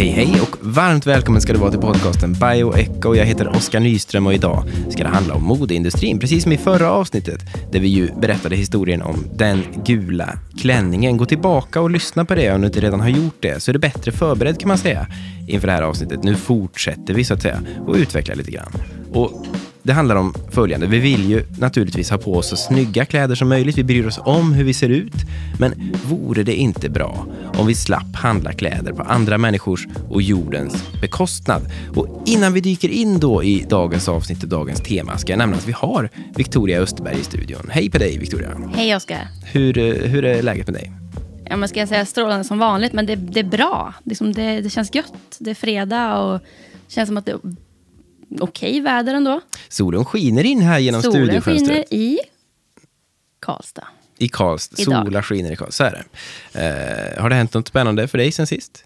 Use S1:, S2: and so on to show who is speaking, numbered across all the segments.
S1: Hej hej och varmt välkommen ska du vara till podcasten Bioecho. Jag heter Oskar Nyström och idag ska det handla om modeindustrin. Precis som i förra avsnittet där vi ju berättade historien om den gula klänningen. Gå tillbaka och lyssna på det om du inte redan har gjort det så är du bättre förberedd kan man säga inför det här avsnittet. Nu fortsätter vi så att säga och utvecklar lite grann. Och det handlar om följande. Vi vill ju naturligtvis ha på oss så snygga kläder som möjligt. Vi bryr oss om hur vi ser ut. Men vore det inte bra om vi slapp handla kläder på andra människors och jordens bekostnad? Och innan vi dyker in då i dagens avsnitt och dagens tema ska jag nämna att vi har Victoria Österberg i studion. Hej på dig Victoria.
S2: Hej Oskar.
S1: Hur, eh, hur är läget med dig?
S2: Ja, men ska jag säga strålande som vanligt, men det, det är bra. Liksom det, det känns gött. Det är fredag och det känns som att det är okej väder ändå.
S1: Solen skiner in här genom
S2: Solen
S1: studiofönstret.
S2: skiner i Karlstad.
S1: I Karlstad.
S2: Idag.
S1: Sola skiner i Karlstad. Så är det. Eh, har det hänt något spännande för dig sen sist?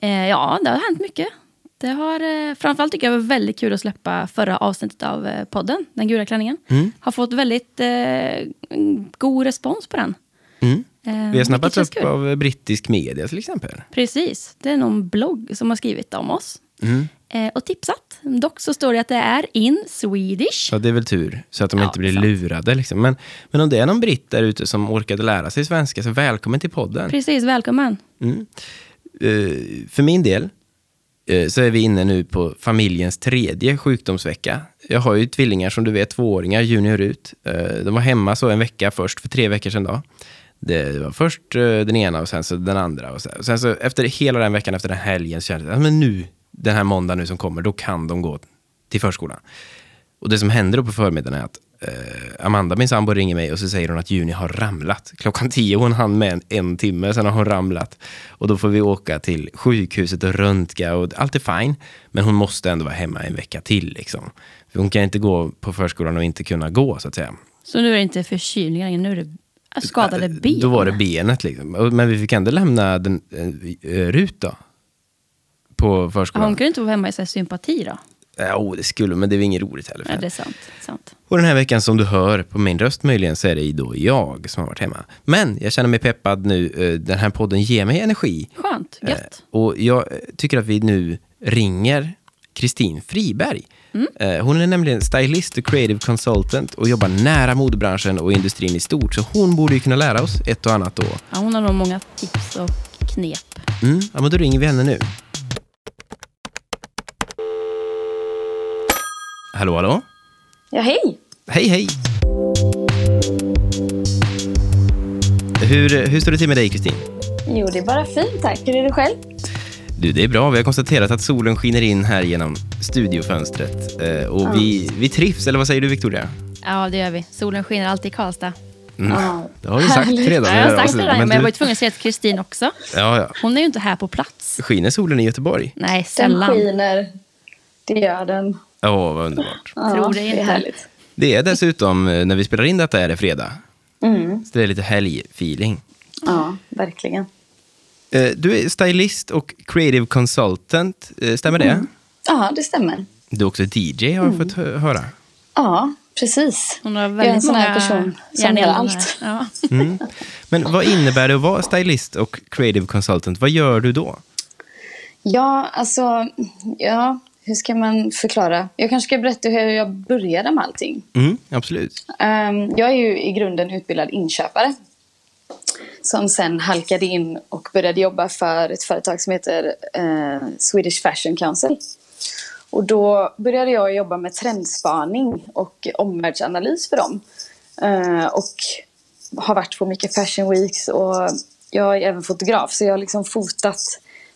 S2: Eh, ja, det har hänt mycket. Det har, eh, framförallt tycker jag det var väldigt kul att släppa förra avsnittet av eh, podden, Den gula klänningen.
S1: Mm.
S2: Har fått väldigt eh, god respons på den.
S1: Mm.
S2: Eh,
S1: Vi har snappats upp av brittisk media till exempel.
S2: Precis, det är någon blogg som har skrivit om oss.
S1: Mm.
S2: Eh, och tipsat. Dock så står det att det är in Swedish.
S1: Ja, det är väl tur, så att de
S2: Ja,
S1: inte blir
S2: sant.
S1: lurade. Liksom. Men, men om det är någon britt där ute som orkade lära sig svenska, så välkommen till podden.
S2: Precis, välkommen.
S1: Eh, för min del eh, så är vi inne nu på familjens tredje sjukdomsvecka. Jag har ju tvillingar som du vet, tvååringar, junior ut. Eh, de var hemma så en vecka först, för tre veckor sedan. Då. Det var först eh, den ena och sen så den andra. Och sen, och sen så efter hela den veckan, efter den helgen, så kände jag att men nu, den här måndagen nu som kommer, då kan de gå till förskolan. Och det som händer då på förmiddagen är att eh, Amanda, min sambo, ringer mig och så säger hon att Juni har ramlat. Klockan tio, hon hann med en, en timme, sen har hon ramlat. Och då får vi åka till sjukhuset och röntga och allt är fine. Men hon måste ändå vara hemma en vecka till. Liksom. För hon kan inte gå på förskolan och inte kunna gå, så att säga.
S2: Så nu är det inte förkylningar, nu är det skadade ben.
S1: Då var det benet. Liksom. Men vi fick ändå lämna den, äh, Rut då. På förskolan.
S2: Hon kunde inte vara hemma i så här sympati då.
S1: Ja, oh, det skulle men det är inget roligt heller.
S2: Ja, det är sant. sant.
S1: Och den här veckan som du hör på min röst möjligen så är det då jag som har varit hemma. Men jag känner mig peppad nu. Eh, Den här podden ger mig energi.
S2: Skönt,
S1: Eh,
S2: gött.
S1: Och jag eh, tycker att vi nu ringer Kristin Friberg.
S2: Mm.
S1: Eh, Hon är nämligen stylist och creative consultant och jobbar nära modebranschen och industrin i stort. Så hon borde ju kunna lära oss ett och annat då.
S2: Ja, hon har nog många tips och knep.
S1: Mm. Ja, men då ringer vi henne nu. Hallå, hallå?
S3: Ja, hej!
S1: Hej, hej! Hur, hur står det till med dig, Kristin?
S3: Jo, det är bara fint tack. Hur är det själv?
S1: Du, det är bra. Vi har konstaterat att solen skiner in här genom studiofönstret. Eh, och vi, vi trivs, eller vad säger du, Victoria?
S2: Ja, det gör vi. Solen skiner alltid i Karlstad.
S1: Mm.
S3: Ja.
S1: Det har du sagt redan.
S2: Ja, jag
S1: det
S2: har sagt det
S1: avsnittet,
S2: där, men,
S1: men
S2: jag var ju tvungen att säga till Kristin också.
S1: ja, ja.
S2: Hon är ju inte här på plats.
S1: Skiner solen i Göteborg?
S2: Nej,
S3: Den
S2: sällan.
S3: skiner. Det gör den.
S1: Åh, vad underbart.
S3: Ja,
S2: Tror det
S3: Det
S2: inte.
S3: är härligt.
S1: Det är dessutom, eh, när vi spelar in detta, är det fredag.
S3: Mm.
S1: Så det är lite helgfeeling.
S3: Ja, verkligen.
S1: Eh, Du är stylist och creative consultant, stämmer det?
S3: Ja, det stämmer.
S1: Du är också DJ, har jag fått hö- höra.
S3: Ja, precis.
S2: Hon har
S3: Jag är en
S2: väldigt
S3: sån här person som gör allt.
S2: Ja.
S1: Mm. Men vad innebär det att vara stylist och creative consultant? Vad gör du då?
S3: Ja, alltså, ja, hur ska man förklara? Jag kanske ska berätta hur jag började med allting.
S1: Mm, absolut.
S3: Ehm, jag är ju i grunden utbildad inköpare. Som sen halkade in och började jobba för ett företag som heter eh, Swedish Fashion Council. Och då började jag jobba med trendspaning och omvärldsanalys för dem. Eh, och har varit på mycket fashion weeks och jag är även fotograf så jag har liksom fotat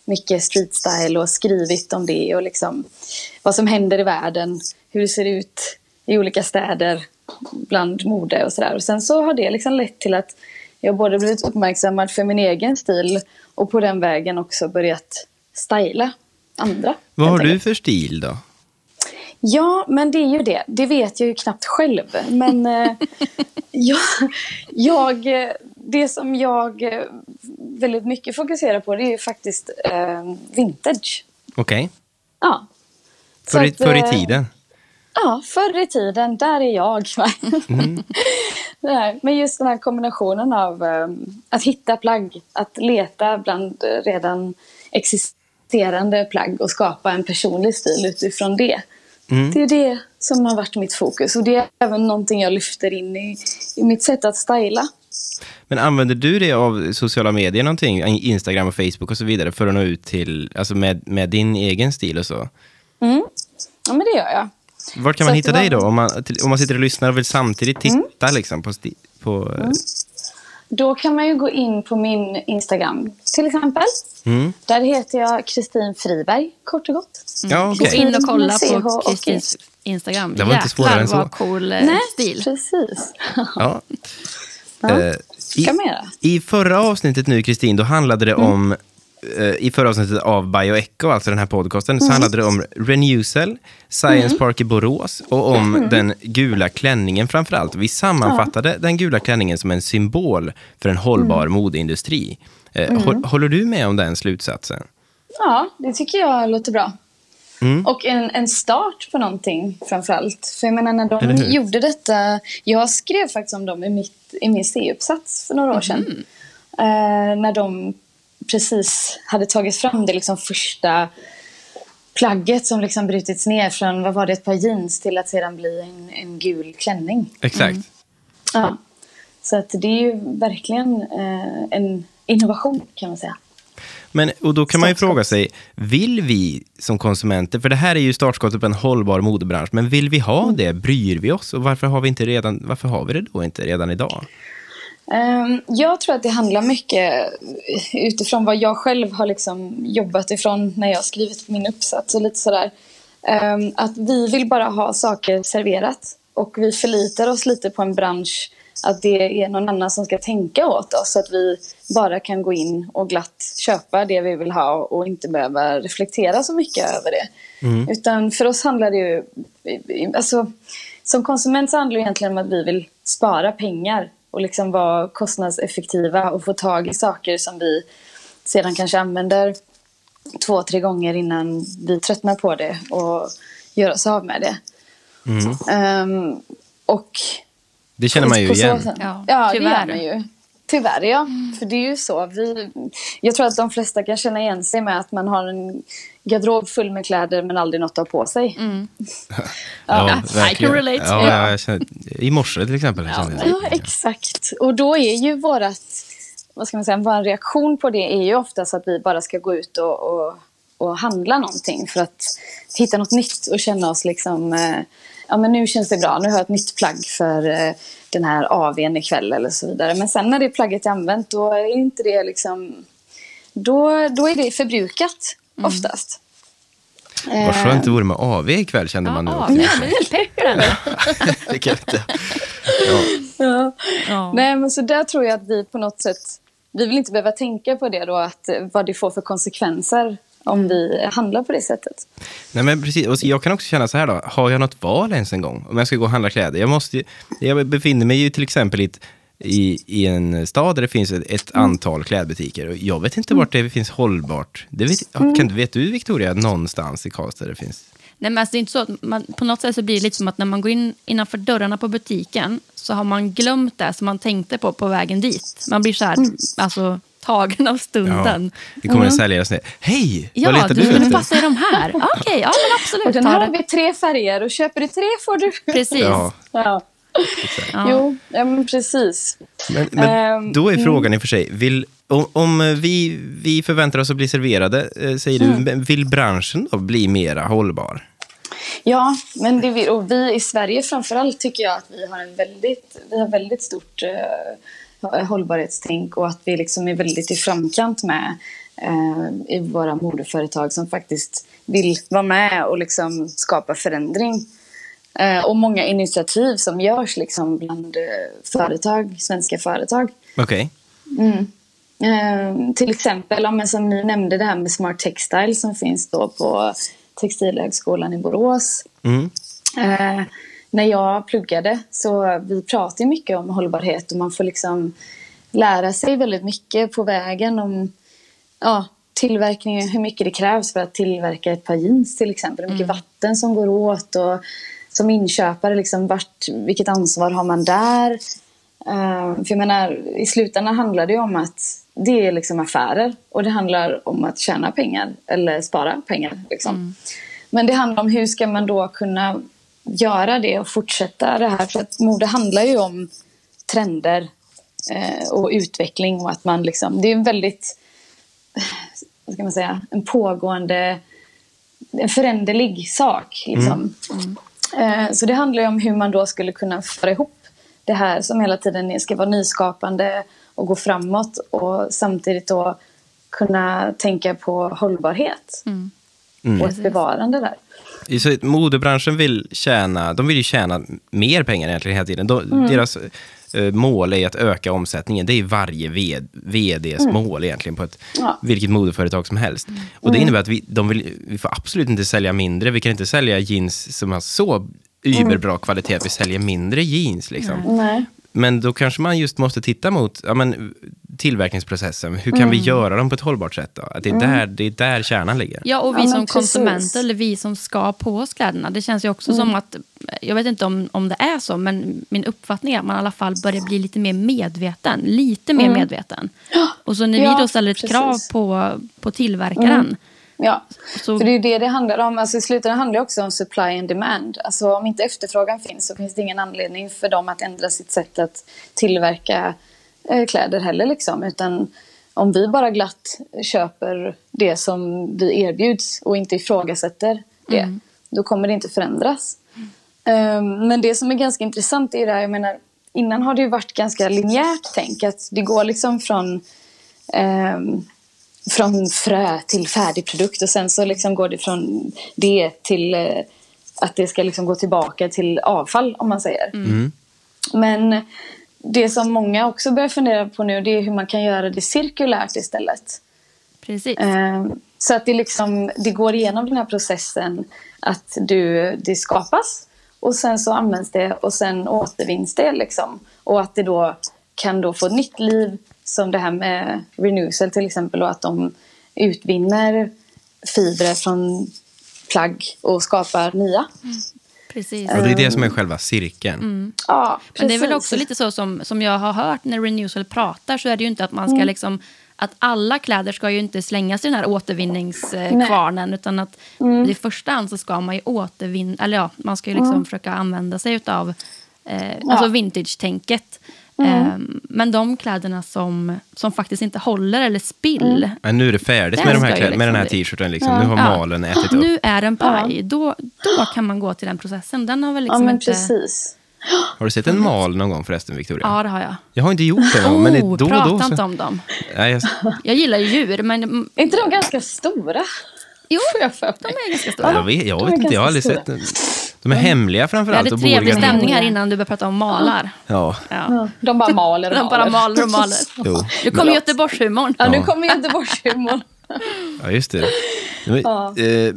S3: mycket street style och skrivit om det och liksom vad som händer i världen, hur det ser ut i olika städer bland mode och sådär. Och sen så har det liksom lett till att jag både blivit uppmärksammad för min egen stil och på den vägen också börjat styla andra.
S1: Vad har du för stil då?
S3: Ja, men det är ju det. Det vet jag ju knappt själv. Men eh, jag, jag, det som jag eh, väldigt mycket fokuserar på det är ju faktiskt eh, vintage.
S1: Okej.
S3: Ja. Så
S1: Förr i,
S3: att,
S1: förr i
S3: eh,
S1: tiden.
S3: Ja, förr i tiden, där är jag.
S1: Mm.
S3: Men just den här kombinationen av eh, att hitta plagg, att leta bland redan existerande plagg och skapa en personlig stil utifrån det.
S1: Mm.
S3: Det är det som har varit mitt fokus och det är även någonting jag lyfter in i, i mitt sätt att styla.
S1: Men använder du det av sociala medier någonting, Instagram och Facebook och så vidare, för att nå ut till, alltså med, med din egen stil och så?
S3: Mm. Ja, men det gör jag.
S1: Vart kan
S3: Så
S1: man hitta
S3: var-
S1: dig då? Om man, om man sitter och lyssnar och vill samtidigt titta liksom, på... på
S3: Mm. Då kan man ju gå in på min Instagram till exempel.
S1: Mm.
S3: Där heter jag Kristin Friberg, kort och gott.
S1: Ja,
S2: Gå
S1: okej.
S2: in och kolla på Kristins Instagram.
S1: Det var inte svårare än så.
S2: vad cool eh,
S3: Nej,
S2: stil.
S3: precis.
S1: Ja.
S3: Ja.
S1: Eh, i,
S3: kan man göra.
S1: I förra avsnittet nu, Kristin, då handlade det
S3: Mm.
S1: om i förra avsnittet av Bioecho, alltså den här podcasten,
S3: Mm.
S1: så handlade det om Renewcell, Science Park i Borås och om
S3: Mm.
S1: den gula klänningen framför allt. Vi sammanfattade den gula klänningen som en symbol för en hållbar
S3: Mm.
S1: modeindustri. Eh, hå- Håller du med om den slutsatsen?
S3: Ja, det tycker jag låter bra.
S1: Mm.
S3: Och en, en start på någonting framför allt. För jag menar när de gjorde detta. Jag skrev faktiskt om dem i, mitt, i min C-uppsats för några år sedan. Eh, när de precis hade tagit fram det liksom första plagget som liksom brutits ner från, vad var det, ett par jeans till att sedan bli en, en gul klänning.
S1: Exakt.
S3: Ja. Så att det är ju verkligen eh, en innovation kan man säga.
S1: Men, och då kan man ju fråga sig, vill vi som konsumenter, för det här är ju startskottet på en hållbar modebransch, men vill vi ha
S3: Mm.
S1: det? Bryr vi oss? Och varför har vi, inte redan, varför har vi det då inte redan idag?
S3: Ehm, Jag tror att det handlar mycket utifrån vad jag själv har liksom jobbat ifrån när jag har skrivit min uppsats och lite sådär. Ehm, Att vi vill bara ha saker serverat och vi förlitar oss lite på en bransch att det är någon annan som ska tänka åt oss så att vi bara kan gå in och glatt köpa det vi vill ha och inte behöva reflektera så mycket över det. Utan för oss handlar det ju, alltså som konsument så handlar det egentligen om att vi vill spara pengar och liksom vara kostnadseffektiva och få tag i saker som vi sedan kanske använder två, tre gånger innan vi tröttnar på det och gör oss av med det. Ehm, och
S1: Det känner man ju igen.
S3: sätt-
S2: Ja,
S3: Ja, det gör man ju. Tyvärr, ja. För det är ju så. Vi, jag tror att de flesta kan känna igen sig med att man har en garderob full med kläder men aldrig något att ha på sig.
S2: Ja, I
S1: verkligen.
S2: can relate.
S1: Ja,
S3: Ja.
S1: känner, I morse till exempel.
S2: Ja.
S3: Ja, exakt. Och då är ju vårat, vad ska man säga, vår reaktion på det är ju oftast att vi bara ska gå ut och, och, och handla någonting för att hitta något nytt och känna oss liksom, eh, ja men nu känns det bra, nu har jag ett nytt plagg för eh, den här AWn ikväll eller så vidare. Men sen när det plagget är använt då är inte det liksom, då, då är det förbrukat oftast.
S1: Vad skönt det vore med AV ikväll kände man nu.
S2: Ja, ja, men det är pepp i den.
S1: Det kan inte.
S3: Ja.
S2: Ja.
S3: Nej, men så där tror jag att vi på något sätt, vi vill inte behöva tänka på det då, att, eh, vad det får för konsekvenser om vi handlar på det sättet.
S1: Nej, men precis. Och jag kan också känna så här då, har jag något val ens en gång? Om jag ska gå och handla kläder. Jag, måste, ju- jag befinner mig ju till exempel i, ett, i, i en stad där det finns ett, ett antal klädbutiker. Och jag vet inte vart det finns hållbart. Det vet, ja, kan, vet du Victoria, någonstans i Karlstad där det finns?
S2: Nej, men alltså, det är inte så att man, på något sätt så blir det lite som att när man går in innanför dörrarna på butiken så har man glömt det som man tänkte på på vägen dit. Man blir så här, alltså, tagen av
S1: Ja,
S2: stunden.
S1: det kommer en säljare och säger, hej,
S2: Ja,
S1: vad letar
S2: du
S1: du efter?
S2: passa i de här. Ja, Okej, ja men absolut.
S3: Och den här har vi tre färger och köper du tre får du...
S2: Precis.
S1: Ja,
S3: Ja.
S2: Ja.
S3: Jo, ja, men precis.
S1: men, men
S3: Ehm,
S1: då är frågan i och för sig, vill, om, om vi, vi förväntar oss att bli serverade, eh, säger du, men vill branschen då bli mera hållbar?
S3: Ja, men det vi, och vi i Sverige framförallt tycker jag att vi har en väldigt, vi har väldigt stort eh, hållbarhetstänk och att vi liksom är väldigt i framkant med eh, i våra modeföretag som faktiskt vill vara med och liksom skapa förändring. Eh, och många initiativ som görs liksom bland eh, företag, svenska företag.
S1: Okej.
S3: Eh, till exempel, ja, som ni nämnde, det här med Smart Textile som finns då på Textilhögskolan i Borås.
S1: Mm.
S3: När jag pluggade så vi pratade mycket om hållbarhet och man får liksom lära sig väldigt mycket på vägen om, ja, tillverkningen, hur mycket det krävs för att tillverka ett par jeans till exempel. Hur mycket vatten som går åt och som inköpare, liksom, vart, vilket ansvar har man där? Uh, för jag menar, i slutändan handlar det om att det är liksom affärer och det handlar om att tjäna pengar eller spara pengar. Liksom. Mm. Men det handlar om hur ska man då kunna göra det och fortsätta det här. För att mode handlar ju om trender eh, och utveckling och att man liksom, det är en väldigt, vad ska man säga, en pågående, en föränderlig sak. Liksom. Mm. Mm. Eh, så det handlar ju om hur man då skulle kunna föra ihop det här som hela tiden ska vara nyskapande och gå framåt och samtidigt då kunna tänka på hållbarhet mm. och ett bevarande där.
S1: Så modebranschen vill tjäna, de vill ju tjäna mer pengar egentligen hela tiden. De, mm. Deras uh, mål är att öka omsättningen. Det är varje vd, vds mm. mål egentligen på ett, ja. vilket modeföretag som helst. Mm. Och det innebär att vi, de vill, vi får absolut inte sälja mindre. Vi kan inte sälja jeans som har så überbra kvalitet att vi säljer mindre jeans. Liksom. Men då kanske man just måste titta mot ja, men, tillverkningsprocessen. Hur kan mm. vi göra dem på ett hållbart sätt? Då? Att det, är mm. där, det är där kärnan ligger.
S2: Ja, och vi ja, som konsumenter, eller vi som ska på oss kläderna. Det känns ju också mm. som att, jag vet inte om, om det är så, men min uppfattning är att man i alla fall börjar bli lite mer medveten. Lite mer mm. medveten. Och så när ja, vi då ställer ett precis. krav på, på tillverkaren mm.
S3: Ja, så... för det är ju det det handlar om. Alltså, I slutändan handlar det också om supply and demand. Alltså, om inte efterfrågan finns så finns det ingen anledning för dem att ändra sitt sätt att tillverka kläder heller. Liksom. Utan om vi bara glatt köper det som vi erbjuds och inte ifrågasätter det, mm. då kommer det inte förändras. Mm. Men det som är ganska intressant är det här, jag menar, innan har det ju varit ganska linjärt tänk. Att det går liksom från um, från frö till färdig produkt och sen så liksom går det från det till eh, att det ska liksom gå tillbaka till avfall om man säger. Mm. Men det som många också börjar fundera på nu det är hur man kan göra det cirkulärt istället.
S2: Precis.
S3: Eh, så att det, liksom, det går igenom den här processen att du, det skapas och sen så används det och sen återvinns det. Liksom. Och att det då kan då få nytt liv som det här med Renewcell till exempel och att de utvinner fibrer från plagg och skapar nya. Mm.
S2: Precis.
S1: Och det är det som är själva cirkeln.
S3: Mm. Ja,
S2: Men det är väl också lite så som, som jag har hört när Renewcell pratar så är det ju inte att man ska mm. liksom att alla kläder ska ju inte slängas i den här återvinningskvarnen Nej. utan att mm. i första hand så ska man ju återvinna, eller ja, man ska ju liksom mm. försöka använda sig av eh, ja. alltså vintage-tänket. Mm. Ehm, men de kläderna som, som faktiskt inte håller eller spill. Mm.
S1: Men nu är det färdigt det med, de här kläder, liksom med den här t-shirten. Liksom. Ja. Nu har malen ätit upp.
S2: Nu är den paj. Ja. Då, då kan man gå till den processen. Den har väl liksom
S3: ja, men
S2: inte...
S3: precis.
S1: Har du sett en mal någon gång förresten, Victoria?
S2: Ja, det har jag.
S1: Jag har inte gjort det någon, men
S2: oh,
S1: då
S2: prata
S1: då. Så...
S2: inte om dem.
S1: Ja, jag...
S2: jag gillar djur, men...
S3: Är inte de ganska stora?
S2: Jo, de är ganska stora.
S1: Jag vet, jag vet inte, jag har aldrig stora. sett de är hemliga framförallt.
S2: Vi hade trevlig stämning här innan du började prata om malar.
S1: Ja.
S3: ja. De bara maler och
S2: De bara maler och maler. Jo. Nu kommer Göteborgshumorn.
S3: Ja, nu kommer Göteborgshumorn.
S1: ja, just det. Ja. Eh,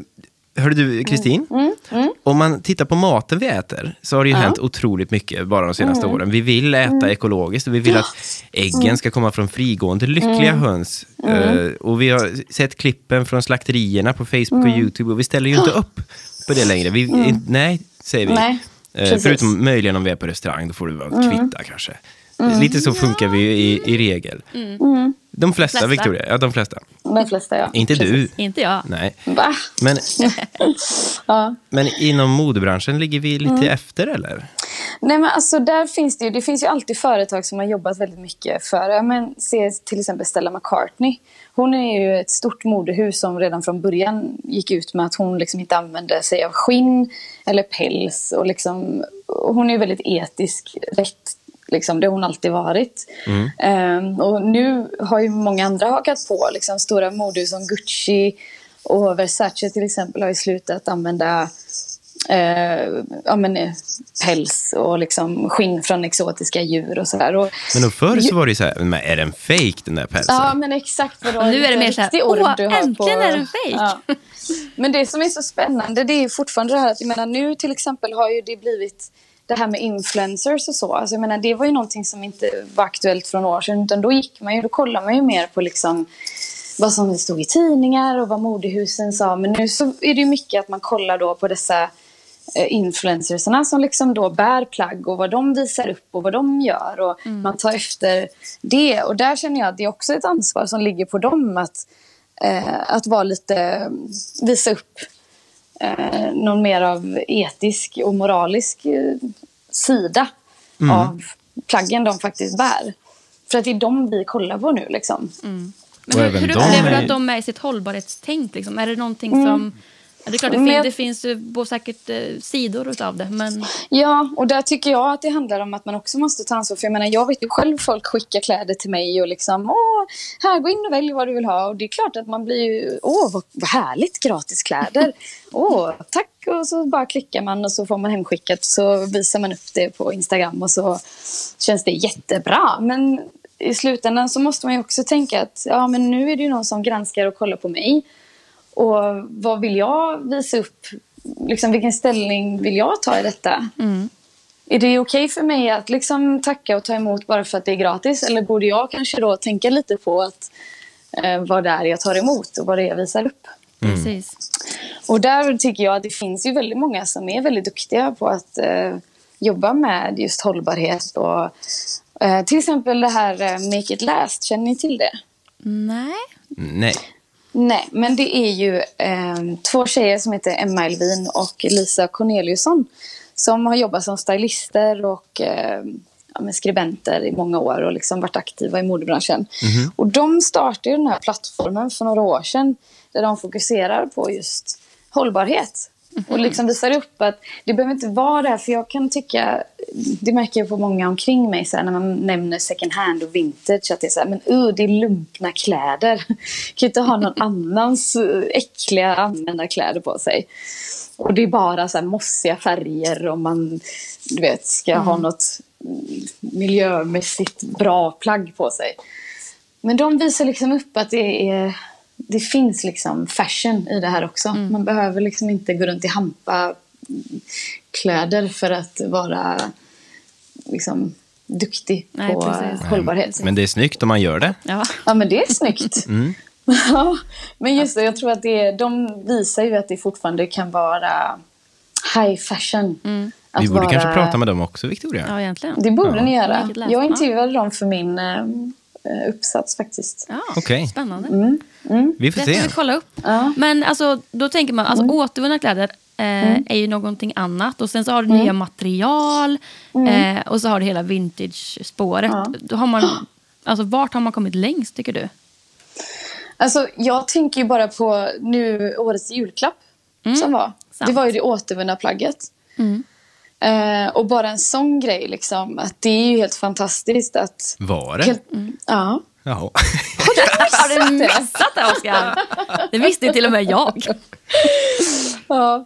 S1: hörde du, Kristin? Mm. Mm. Mm. Om man tittar på maten vi äter så har det ju ja. hänt otroligt mycket bara de senaste mm. åren. Vi vill äta mm. ekologiskt och vi vill att äggen mm. ska komma från frigående, lyckliga höns. Uh, och vi har sett klippen från slakterierna på Facebook och YouTube och vi ställer ju inte upp på det längre. Vi, mm. Nej, säger vi. Nej, eh, förutom möjligen om vi är på restaurang, då får vara mm. kvitta kanske. Mm. Lite så funkar vi i, i regel. Mm. mm. De flesta, flesta, Victoria. Ja, de flesta.
S3: De flesta, ja.
S1: Inte
S3: Precis.
S1: du.
S2: Inte jag.
S1: Nej.
S3: Va?
S1: Men, ja. men inom modebranschen ligger vi lite mm. efter, eller?
S3: Nej, men alltså där finns det ju, det finns ju alltid företag som har jobbat väldigt mycket för, men se till exempel Stella McCartney. Hon är ju ett stort modehus som redan från början gick ut med att hon liksom inte använde sig av skinn eller päls. Och liksom, hon är ju väldigt etisk rätt Liksom, det har hon alltid varit. Mm. Um, och nu har ju många andra hakat på. Liksom, stora modehus som Gucci och Versace till exempel har ju slutat använda eh, ja, men, eh, päls och liksom skinn från exotiska djur och sådär.
S1: Men då förr så var det ju så här, men är den fake den där pälsen?
S3: Ja, men exakt. Vadå,
S2: nu är det mer så här, åh, äntligen på, är den fake. Ja.
S3: Men det som är så spännande det är fortfarande det här att jag menar, nu till exempel har ju det blivit det här med influencers och så. Alltså, jag menar, det var ju någonting som inte var aktuellt några år sedan. Utan då gick man ju, då kollade man ju mer på liksom vad som stod i tidningar och vad modehusen sa. Men nu så är det ju mycket att man kollar då på dessa influencersarna som liksom då bär plagg och vad de visar upp och vad de gör. Och Man tar efter det. Och där känner jag att det är också ett ansvar som ligger på dem att, eh, att vara lite, visa upp eh, någon mer av etisk och moralisk eh, sida av plaggen de faktiskt bär. För att det är de vi kollar på nu liksom.
S2: Men
S1: Och
S2: hur, hur upplever du
S1: är-
S2: att de är i sitt hållbarhetstänk? Liksom? Är det någonting som... Ja, det är klart, det, fin,
S3: jag-
S2: det finns ju säkert eh, sidor utav det, men...
S3: Ja, och där tycker jag att det handlar om att man också måste ta ansvar. För jag menar, jag vet ju själv folk skickar kläder till mig och liksom, åh, här, gå in och välj vad du vill ha. Och det är klart att man blir ju, åh, vad, vad härligt, gratiskläder. Åh, tack. Och så bara klickar man och så får man hemskickat. Så visar man upp det på Instagram och så känns det jättebra. Men i slutändan så måste man ju också tänka att, ja, men nu är det ju någon som granskar och kollar på mig. Och vad vill jag visa upp? Liksom, vilken ställning vill jag ta i detta? Är det okej för mig att liksom tacka och ta emot bara för att det är gratis? Eller borde jag kanske då tänka lite på att, eh, vad det är jag tar emot och vad det är jag visar upp?
S2: Precis.
S3: Och där tycker jag att det finns ju väldigt många som är väldigt duktiga på att eh, jobba med just hållbarhet. Och, eh, till exempel det här eh, Make It Last, känner ni till det?
S2: Nej.
S1: Nej.
S3: Nej, men det är ju eh, två tjejer som heter Emma Elvin och Lisa Corneliusson som har jobbat som stylister och eh, ja, skribenter i många år och liksom varit aktiva i modebranschen. Och de startade den här plattformen för några år sedan där de fokuserar på just hållbarhet. Och liksom visar upp att det behöver inte vara det här, för jag kan tycka, det märker jag på många omkring mig så här, när man nämner second hand och vintage, att det är så här, men uh, det är lumpna kläder. kan ju inte ha någon annans uh, äckliga använda kläder på sig. Och det är bara så här mossiga färger om man du vet, ska ha något mm, miljömässigt bra plagg på sig. Men de visar liksom upp att det, är, det finns liksom fashion i det här också. Man behöver liksom inte gå runt i hampa kläder för att vara liksom duktig
S2: Nej,
S3: på
S2: precis.
S3: hållbarhet.
S1: Men det är snyggt om man gör det.
S2: Ja.
S3: Ja, men det är snyggt. Ja, men just det, jag tror att det, de visar ju att det fortfarande kan vara high fashion. Att
S1: Vi borde
S3: vara,
S1: kanske prata med dem också, Victoria.
S2: ja, egentligen.
S3: Det borde ni göra. Jag intervjuade dem för min eh, uppsats faktiskt.
S2: Ja,
S1: Okej.
S2: spännande.
S1: Vi får
S2: Det får
S1: se.
S2: vi kolla upp. Men alltså, då tänker man, alltså, återvunna kläder eh, är ju någonting annat. Och sen så har du nya material eh, och så har du hela vintage-spåret. Då har man, alltså, vart har man kommit längst tycker du?
S3: Alltså, jag tänker ju bara på nu årets julklapp som var.
S2: sant.
S3: Det var ju det återvunna plagget. Eh, och bara en sån grej, liksom, att det är ju helt fantastiskt att...
S1: Var det?
S3: Helt, ja.
S1: Jaha.
S2: Har du missat det, Oskar? Det visste till och med jag.
S3: Ja.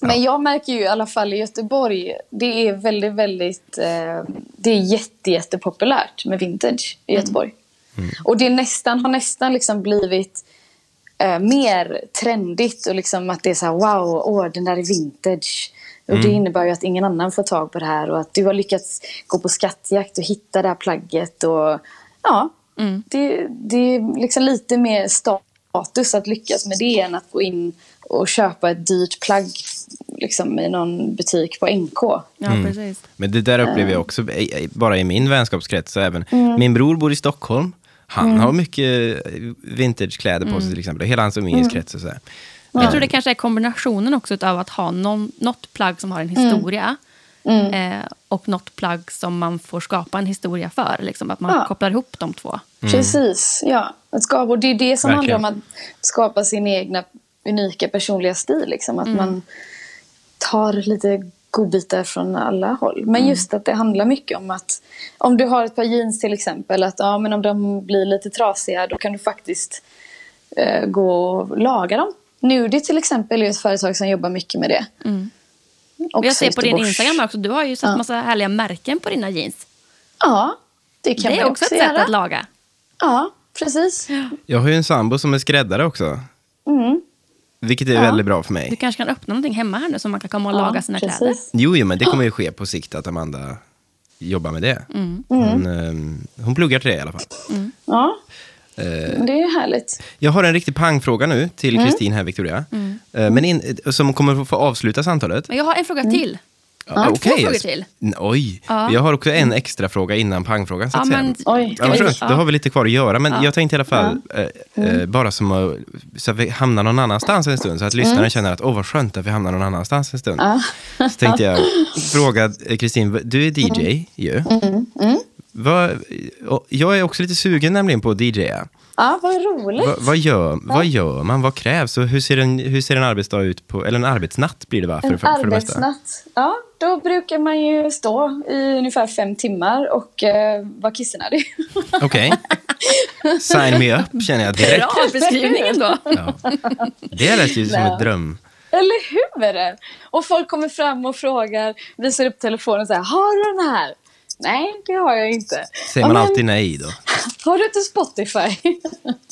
S3: Men jag märker ju i alla fall i Göteborg, det är väldigt, väldigt, eh, det är jätte, jättepopulärt med vintage i Göteborg. Och det är nästan, har nästan liksom blivit eh, mer trendigt och liksom att det är så här wow, åh, den där är vintage. Och det innebär ju att ingen annan får tag på det här och att du har lyckats gå på skattjakt och hitta det här plagget och ja, det, det är liksom lite mer status att lyckas med det än att gå in och köpa ett dyrt plagg liksom i någon butik på NK.
S2: Ja, precis.
S1: Men det där upplever jag också, i- i- bara i min vänskapskrets. Så även.
S3: Mm.
S1: Min bror bor i Stockholm. Han har mycket vintagekläder på sig till exempel. Hela hans umgängeskrets och så här.
S2: Jag tror det kanske är kombinationen också av att ha någon, något plagg som har en historia eh, och något plagg som man får skapa en historia för. Liksom, att man
S3: Ja.
S2: kopplar ihop de två.
S3: Precis, ja. Att skapa, och det är det som
S1: Verkligen.
S3: handlar om att skapa sin egna unika personliga stil. Liksom. Att man tar lite godbitar från alla håll. Men just att det handlar mycket om att om du har ett par jeans till exempel, att ja, men om de blir lite trasiga då kan du faktiskt eh, gå och laga dem. Nudi till exempel är ett företag som jobbar mycket med det.
S2: Och jag ser på din. Instagram också, du har ju satt massa härliga märken på dina jeans.
S3: Ja, det kan
S2: det är
S3: man
S2: också
S3: också
S2: ett sätt
S3: göra.
S2: att laga.
S3: Ja, precis.
S1: Jag har ju en sambo som är skräddare också.
S3: Mm.
S1: Vilket är väldigt bra för
S2: Du
S1: mig.
S2: kanske kan öppna någonting hemma här nu så man kan komma och laga sina kläder.
S3: precis.
S1: Jo, jo, men det kommer ju ske på sikt att Amanda jobbar med det.
S3: Mm.
S1: Hon, ehm, hon pluggar till det i alla fall.
S3: Ja. Det är härligt.
S1: Jag har en riktig pangfråga nu till
S3: Mm.
S1: Kristin här, Victoria. Eh, Men in, som kommer att få avsluta samtalet.
S2: Men jag har en fråga
S3: Mm.
S2: till.
S1: Ja,
S2: två
S1: okej.
S2: frågor till.
S1: Oj,
S2: Ja.
S1: jag har också en extra fråga innan pangfrågan. Så
S2: Ja,
S1: att säga.
S2: men,
S3: Oj.
S1: Ja.
S2: Ja.
S1: Då har vi lite kvar att göra. Men jag tänkte i alla fall, eh,
S3: Mm.
S1: eh, bara som att, så att vi hamnar någon annanstans en stund. Så att lyssnaren känner att, åh vad skönt att vi hamnar någon annanstans en stund.
S3: Mm. Ja.
S1: Så tänkte jag fråga eh, Kristin, du är DJ
S3: Mm.
S1: ju. Vad, och jag är också lite sugen nämligen på att DJa.
S3: Ja, vad roligt.
S1: Va, vad, gör, vad gör man? Vad krävs? Och hur ser, en, hur ser en arbetsdag ut? På, eller en arbetsnatt blir det va? För,
S3: En
S1: för, för
S3: arbetsnatt. Ja, då brukar man ju stå i ungefär fem timmar och uh, vara kissnödig.
S1: Okej. Sign me up känner jag direkt.
S2: Bra beskrivning ändå.
S1: Ja. Det lät ju som
S3: Nej.
S1: ett dröm.
S3: Eller hur? Och folk kommer fram och frågar, visar upp telefonen och säger Har du den här? Nej, det har jag inte.
S1: Säger
S3: "Ja,
S1: man
S3: men
S1: alltid nej då?
S3: Har du inte Spotify?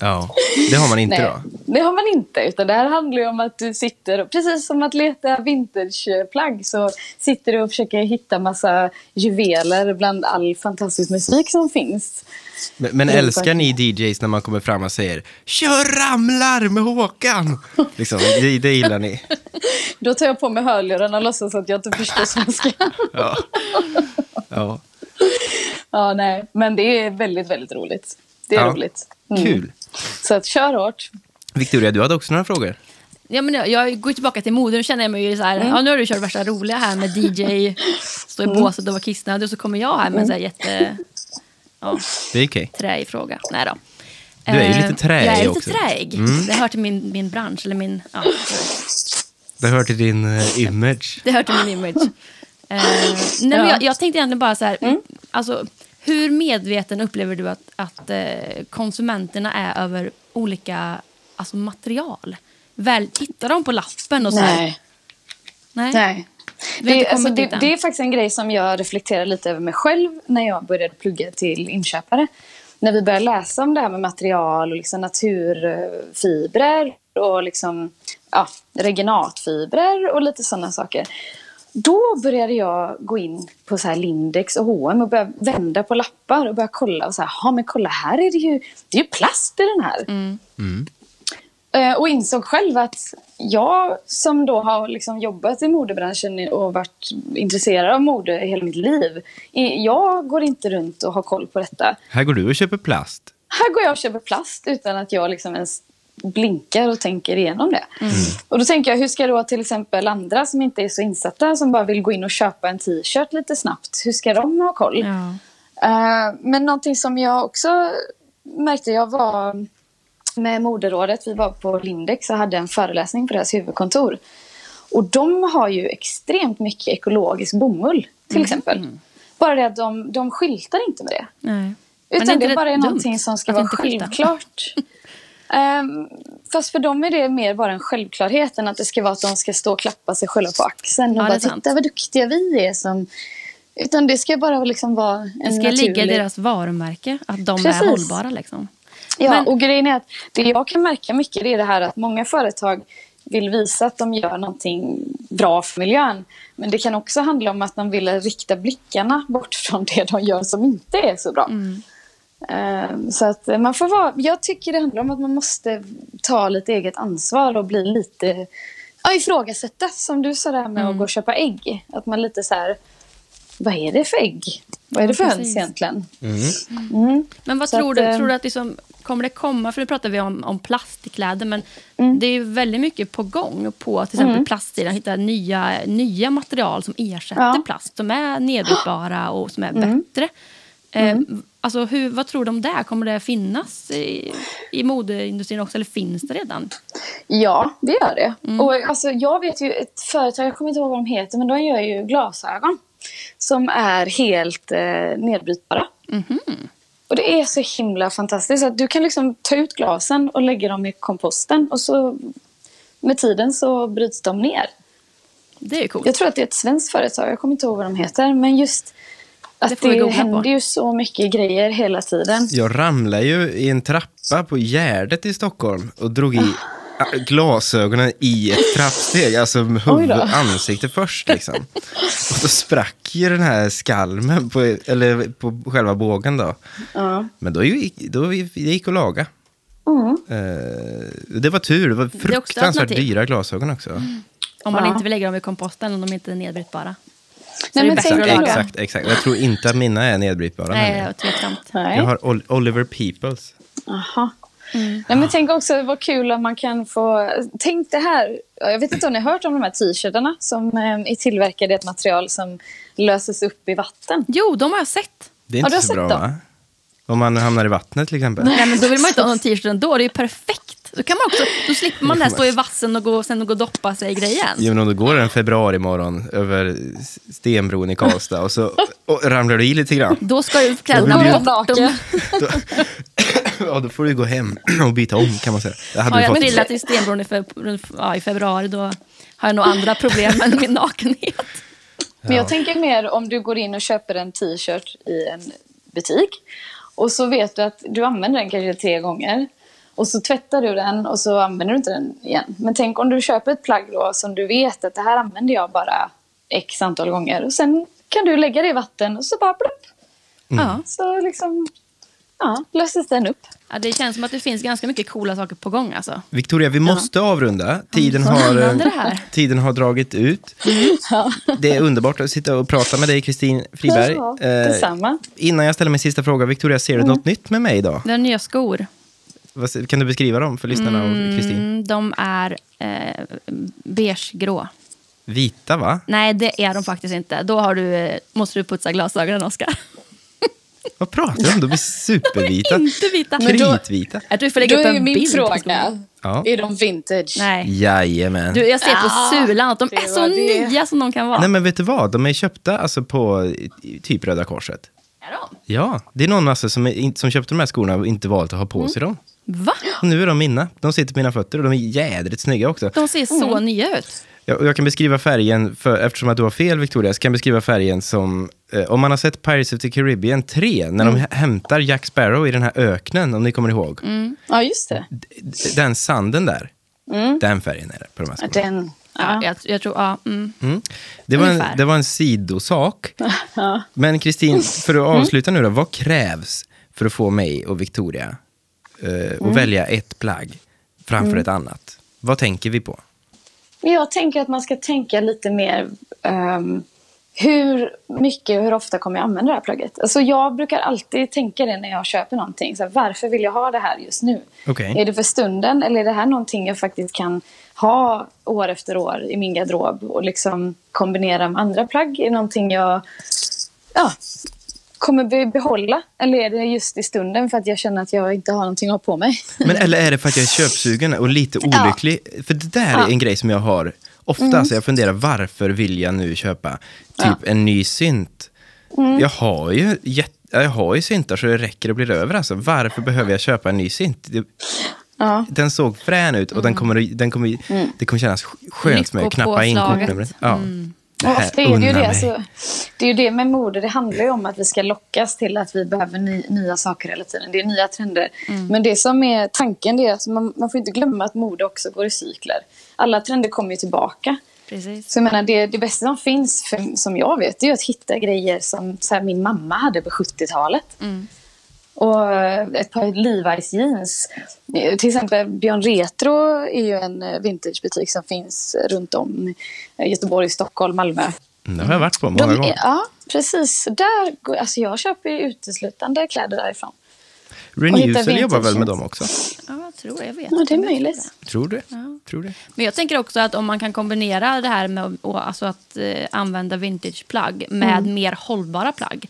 S1: Ja, det har man inte
S3: Nej,
S1: då.
S3: det har man inte. Utan det här handlar om att du sitter, precis som att leta vintageplagg, så sitter du och försöker hitta massa juveler bland all fantastisk musik som finns.
S1: Men, men älskar ni DJs när man kommer fram och säger Kör ramlar med Håkan? Liksom, det, det gillar ni.
S3: Då tar jag på mig hörlurarna och låtsas att jag inte förstår svenska.
S1: Ja. Ja.
S3: Ja, nej. Men det är väldigt, väldigt roligt. Det är
S1: Ja.
S3: roligt. Mm.
S1: Kul.
S3: Så att kör hårt.
S1: Victoria, du hade också några frågor.
S2: Ja, men jag, jag går tillbaka till mode. Nu känner jag mig ju så här,
S3: Mm.
S2: ja, nu har du kört värsta roliga här med DJ, stå i båset och vara kissnödig och så kommer jag här med en så här jätte ja,
S1: Det är okej.
S2: träig fråga. Nej då.
S1: Du är ju
S2: Eh,
S1: lite träig
S2: Jag är lite
S1: också. Mm.
S2: träig. Det hör till min, min bransch, eller min... Ja,
S1: Det hör till din eh, image.
S2: det hör till min image. Eh, nej, men
S3: Ja.
S2: jag, jag tänkte egentligen bara så här,
S3: Mm.
S2: alltså, hur medveten upplever du att, att eh, konsumenterna är över olika alltså, material? Väl, tittar de på lappen och så här?
S3: Nej.
S2: Nej.
S3: Nej. Det, alltså, det, det är faktiskt en grej som jag reflekterar lite över mig själv när jag började plugga till inköpare. När vi började läsa om det här med material och liksom naturfibrer och liksom, ja, regenatfibrer och lite sådana saker. Då började jag gå in på så här Lindex och H&M och börja vända på lappar och börja kolla. Och så här, "Ja, men kolla här är det ju, det är ju plast i den här. Eh, Och insåg själv att jag som då har liksom jobbat i modebranschen och varit intresserad av mode hela mitt liv. Jag går inte runt och har koll på detta.
S1: Här går du och köper plast.
S3: Här går jag och köper plast utan att jag liksom ens blinkar och tänker igenom det. Och då tänker jag, hur ska då till exempel andra som inte är så insatta, som bara vill gå in och köpa en t-shirt lite snabbt, hur ska de ha koll?
S2: Ja.
S3: Eh, men någonting som jag också märkte, jag var med moderrådet, vi var på Lindex och hade en föreläsning på deras huvudkontor. Och de har ju extremt mycket ekologisk bomull till exempel. Bara det att de, de skyltar inte med det.
S2: Nej. Men
S3: Utan
S2: inte
S3: det bara är
S2: dumt
S3: någonting som ska vara självklart. Ehm, fast för dem är det mer bara en självklarhet än att det ska vara att de ska stå och klappa sig själva på axeln och
S2: Ja,
S3: bara titta vad duktiga vi är som... Utan det ska bara liksom vara en
S2: Det ska
S3: naturlig...
S2: ligga i deras varumärke, att de
S3: Precis.
S2: är hållbara. Liksom.
S3: Ja,
S2: Men-
S3: och grejen är att det jag kan märka mycket är det här att många företag vill visa att de gör någonting bra för miljön. Men det kan också handla om att de vill rikta blickarna bort från det de gör som inte är så bra. Ehm, Så att man får vara, jag tycker det handlar om att man måste ta lite eget ansvar och bli lite ja, ifrågasätta. Som du sa där med att gå och köpa ägg. Att man lite så här, vad är det för ägg? Vad är det för höns
S2: precis.
S3: egentligen? Mm.
S2: Men vad
S3: Så
S2: tror
S3: att,
S2: du?
S3: eh,
S2: Tror du att liksom, kommer det komma, för nu pratar vi om, om plast i kläder, men
S3: Mm.
S2: det är ju väldigt mycket på gång på till exempel plastsidan, hitta nya, nya material som ersätter
S3: Ja. Mm.
S2: plast, som är nedbrytbara och som är bättre. Eh, alltså, hur, vad tror du om det? Kommer det finnas i, i modeindustrin också, eller finns det redan?
S3: Ja, det gör det.
S2: Mm.
S3: Och alltså, jag vet ju ett företag, jag kommer inte ihåg vad de heter, men de gör ju glasögon. Som är helt eh, nedbrytbara.
S2: Mhm.
S3: Och det är så himla fantastiskt. Att du kan liksom ta ut glasen och lägga dem i komposten. Och så med tiden så bryts de ner.
S2: Det är coolt.
S3: Jag tror att det är ett svenskt företag, jag kommer inte ihåg vad de heter. Men just att
S2: vi
S3: det,
S2: googla på.
S3: händer ju så mycket grejer hela tiden.
S1: Jag ramlade ju i en trappa på Gärdet i Stockholm och drog i glasögonen i ett trappsteg, alltså huvud,
S3: då.
S1: ansikte först liksom. Och då sprack ju den här skalmen på, eller på själva bågen då.
S3: Ja.
S1: Men då gick, då det gick att laga.
S3: Mm.
S1: Eh, det var tur, det var fruktansvärt
S2: alternativ.
S1: dyra glasögon också.
S2: Om man
S3: Ja.
S2: inte vill lägga dem i komposten om de inte är nedbrytbara.
S3: Nej, men då.
S1: Exakt, exakt. Jag tror inte att mina är nedbrytbara.
S2: Nej.
S3: Nej.
S1: Jag har Ol- Oliver Peoples.
S3: Aha. Nej, men tänk också vad kul att man kan få... Tänk det här. Jag vet inte om ni har hört om de här t-shirtarna som eh, är tillverkade i ett material som löses upp i vatten.
S2: Jo, de har jag sett.
S1: Det är
S3: Har
S1: inte
S3: du
S1: så
S3: sett
S1: bra
S3: dem?
S1: va? Om man hamnar i vattnet till exempel.
S2: Nej, men då vill man inte ha någon t-shirt ändå. Det är ju perfekt. Då, kan man också, då slipper man det här stå i vassen och gå, sen gå och doppa sig i grejen.
S1: Jo, men om du går en februari morgon över Stenbron i Karlstad och så och ramlar du i lite grann.
S2: Då ska ju kläderna bort.
S3: naken.
S1: Ja, då får du gå hem och byta om kan man säga. Det hade
S2: har
S1: du
S2: jag
S1: fått.
S2: trillat i stenbron i, fe, ja, i februari då har jag nog andra problem än min nakenhet.
S3: Men jag tänker mer om du går in och köper en t-shirt i en butik och så vet du att du använder den kanske tre gånger och så tvättar du den och så använder du inte den igen. Men tänk om du köper ett plagg då som du vet att det här använder jag bara x antal gånger och sen kan du lägga det i vatten och så bara plupp.
S2: Ja.
S3: Så liksom, ja, löses den upp.
S2: Ja, det känns som att det finns ganska mycket coola saker på gång. Alltså.
S1: Victoria, vi måste avrunda. Tiden har, eh, tiden har dragit ut. Det är underbart att sitta och prata med dig, Kristin Friberg.
S3: Ja,
S1: Eh, innan jag ställer min sista fråga, Victoria, ser du något nytt med mig idag?
S2: Det är nya skor.
S1: Vad- Kan du beskriva dem för lyssnarna och Kristin?
S2: Mm, de är eh, beigegrå.
S1: Vita, va?
S2: Nej, det är de faktiskt inte. Då har du, eh, måste du putsa glasögonen, Oskar.
S1: Vad pratar du om? De är supervita.
S2: inte vita.
S3: Men då-
S1: Kritvita.
S2: Jag tror vi får
S3: Då
S2: lägga upp
S3: är
S2: en
S3: ju min
S2: bild
S3: fråga.
S1: Ja.
S3: är de vintage?
S2: Nej.
S1: Jajamän.
S2: Du, jag ser på
S3: Ja,
S2: sulan att de är så
S3: det.
S2: nya som de kan vara.
S1: Nej, men vet du vad? De är köpta alltså på typ Röda Korset.
S2: Är de?
S1: Ja, det är någon alltså som, är, som köpte de här skorna och inte valt att ha på sig dem.
S2: Va?
S1: Nu är de mina. De sitter på mina fötter och de är jädrigt snygga också.
S2: De ser så nya ut.
S1: Jag, och jag kan beskriva färgen, för, eftersom att du har fel Victoria, så kan jag beskriva färgen som, eh, om man har sett Pirates of the Caribbean 3, när de hä- hämtar Jack Sparrow i den här öknen, om ni kommer ihåg.
S3: Ja, just det.
S1: Den sanden där, den färgen är det på de här skorna.
S3: Den,
S2: Ja,
S3: ja.
S2: jag, jag tror, ja. Mm.
S1: Mm. Det, var en, det var en sidosak. Men Kristin, för att avsluta nu då, vad krävs för att få mig och Victoria eh, att välja ett plagg framför ett annat? Vad tänker vi på?
S3: Jag tänker att man ska tänka lite mer ehm, hur mycket och hur ofta kommer jag använda det här plagget? Alltså jag brukar alltid tänka det när jag köper någonting. Så här, varför vill jag ha det här just nu?
S1: Okej.
S3: Är det för stunden eller är det här någonting jag faktiskt kan ha år efter år i min garderob och liksom kombinera med andra plagg? Är det någonting jag ja, kommer be- behålla? Eller är det just i stunden för att jag känner att jag inte har någonting att ha på mig?
S1: Men, eller är det för att jag är köpsugen och lite olycklig? För det där är
S3: Ja.
S1: en grej som jag har ofta. Så jag funderar, varför vill jag nu köpa typ en ny synt? Jag har ju jätte jag har ju syntar så det räcker och blir över. Alltså. Varför behöver jag köpa en ny synt?
S3: Ja.
S1: Den såg frän ut och den kommer, den kommer, det kommer kännas skönt med att knappa in kortnumret. Ja. Det
S3: Och ofta är det ju det.
S1: mig.
S3: Det är ju det med mode. Det handlar ju om att vi ska lockas till att vi behöver ny, nya saker hela tiden. Det är nya trender. Men det som är tanken det är att man, man får inte glömma att mode också går i cykler. Alla trender kommer ju tillbaka.
S2: Precis.
S3: Så jag menar, det, det bästa som finns, för, som jag vet, det är att hitta grejer som så här, min mamma hade på 70-talet. Och eh, ett par Levi's jeans. Till exempel Björn Retro är ju en vintagebutik som finns runt om i Göteborg, Stockholm, Malmö.
S1: Mm, Det har jag varit på många
S3: De
S1: gånger.
S3: ja, precis. Där, går- alltså jag köper ju uteslutande kläder därifrån.
S1: Renewsel
S3: hitta
S1: jobbar väl med dem också?
S2: Ja, jag tror det. Jag vet
S3: Ja, det är möjligt.
S1: Tror du? Tror du?
S2: Men jag tänker också att om man kan kombinera det här med alltså att eh, använda vintageplagg med
S3: Mm.
S2: mer hållbara plagg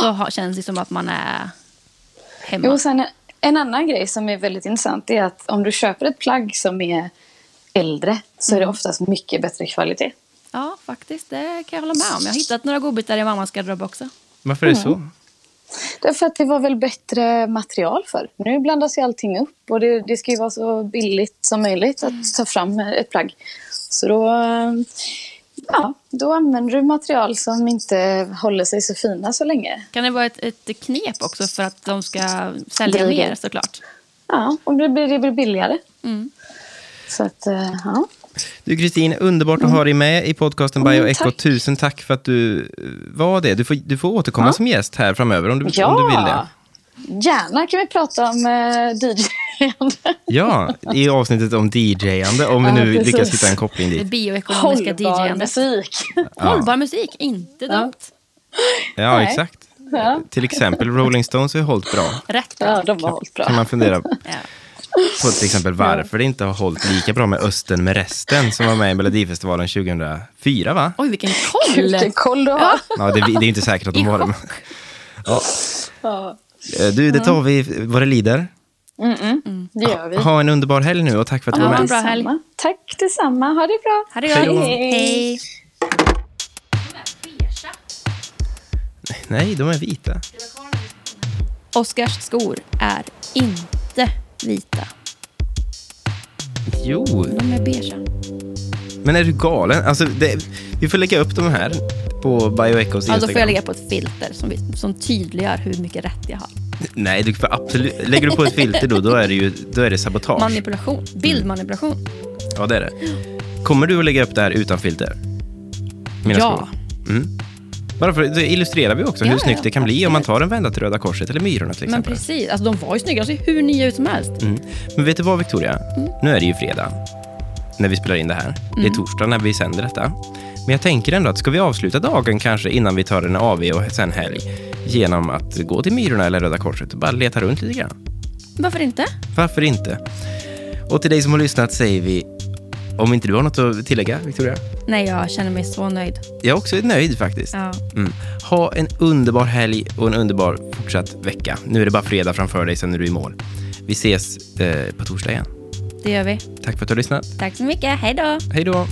S2: så ha, känns det som att man är hemma.
S3: Jo, sen en annan grej som är väldigt intressant är att om du köper ett plagg som är äldre så är det oftast mycket bättre kvalitet.
S2: Ja, faktiskt. Det kan jag hålla med om. Jag har hittat några godbitar i mammas garderob också.
S1: Varför är det så?
S3: Därför att det var väl bättre material för. Nu blandas ju allting upp och det, det ska ju vara så billigt som möjligt att ta fram ett plagg. Så då, eh, ja, då använder du material som inte håller sig så fina så länge.
S2: Kan det vara ett, ett knep också för att de ska sälja mer såklart?
S3: Ja, och det blir, det blir billigare. Så att, eh, ja.
S1: Du Kristin, underbart att ha dig med i podcasten Bio
S3: Mm,
S1: Echo.
S3: tack.
S1: Tusen tack för att du eh, var det. Du får, du får återkomma
S3: Ja.
S1: som gäst här framöver om du,
S3: ja.
S1: om du vill det.
S3: Gärna kan vi prata om eh, DJ.
S1: Ja, i avsnittet om DJ-ande, om vi
S3: Ja,
S1: nu
S3: precis.
S1: lyckas hitta en koppling
S2: Det
S1: dit.
S2: bioekonomiska
S3: Hållbar
S2: DJ-andet.
S3: musik.
S2: Hållbar musik, inte
S3: Ja.
S2: dumt.
S1: Ja,
S3: Nej.
S1: exakt.
S3: Ja.
S1: Till exempel Rolling Stones har ju hållit bra.
S2: Rätt bra.
S3: Ja, de har hållit
S1: Kan
S3: bra.
S1: man fundera
S2: Ja.
S1: På till exempel varför det inte har hållit lika bra med Östen med resten som var med i Melodifestivalen 2004, va?
S2: Oj, vilken koll!
S3: Vilken koll du har.
S2: Ja.
S1: Det, det är inte säkert att de
S2: I
S1: var det. Ja. Eh, Du, det tar vi vad det lider.
S3: Det gör vi.
S1: Ha en underbar helg nu och tack för att du var med.
S2: bra helg.
S3: Tack detsamma. Ha det bra.
S2: Ha det gott.
S1: Hej.
S2: Hej.
S1: Nej, de är vita.
S2: Oscars skor är inte vita.
S1: Jo,
S2: De är beiga.
S1: men är du galen? Alltså, det, vi får lägga upp de här på Bioechos
S2: Ja,
S1: Instagram.
S2: då får jag lägga på ett filter som, som tydliggör hur mycket rätt jag har.
S1: Nej, du får absolut... Lägger du på ett filter då, då är det ju då är det sabotage.
S2: Manipulation. Bildmanipulation.
S1: Ja, det är det. Kommer du att lägga upp det här utan filter? Mina
S2: Ja.
S1: Mm. Bara för då illustrerar vi också
S2: Ja,
S1: hur snyggt
S2: ja,
S1: det kan bli om man
S2: absolut.
S1: tar en vända till Röda Korset eller Myrorna till
S2: Men
S1: exempel.
S2: precis. Alltså, de var ju snygga. De ser hur nya ut som helst.
S1: Mm. Men vet du vad Victoria?
S2: Mm.
S1: Nu är det ju fredag när vi spelar in det här. Det är torsdag när vi sänder detta. Men jag tänker ändå att ska vi avsluta dagen kanske innan vi tar en AV och sen helg genom att gå till Myrorna eller Röda Korset och bara leta runt lite grann.
S2: Varför inte?
S1: Varför inte? Och till dig som har lyssnat säger vi, om inte du har något att tillägga Victoria?
S2: Nej, jag känner mig så nöjd.
S1: Jag är också nöjd faktiskt.
S2: Ja.
S1: Mm. Ha en underbar helg och en underbar fortsatt vecka. Nu är det bara fredag framför dig, sen är du i mål. Vi ses eh, på torsdag igen.
S2: Det gör vi.
S1: Tack för att du har lyssnat.
S2: Tack så mycket. Hej då!
S1: Hej då!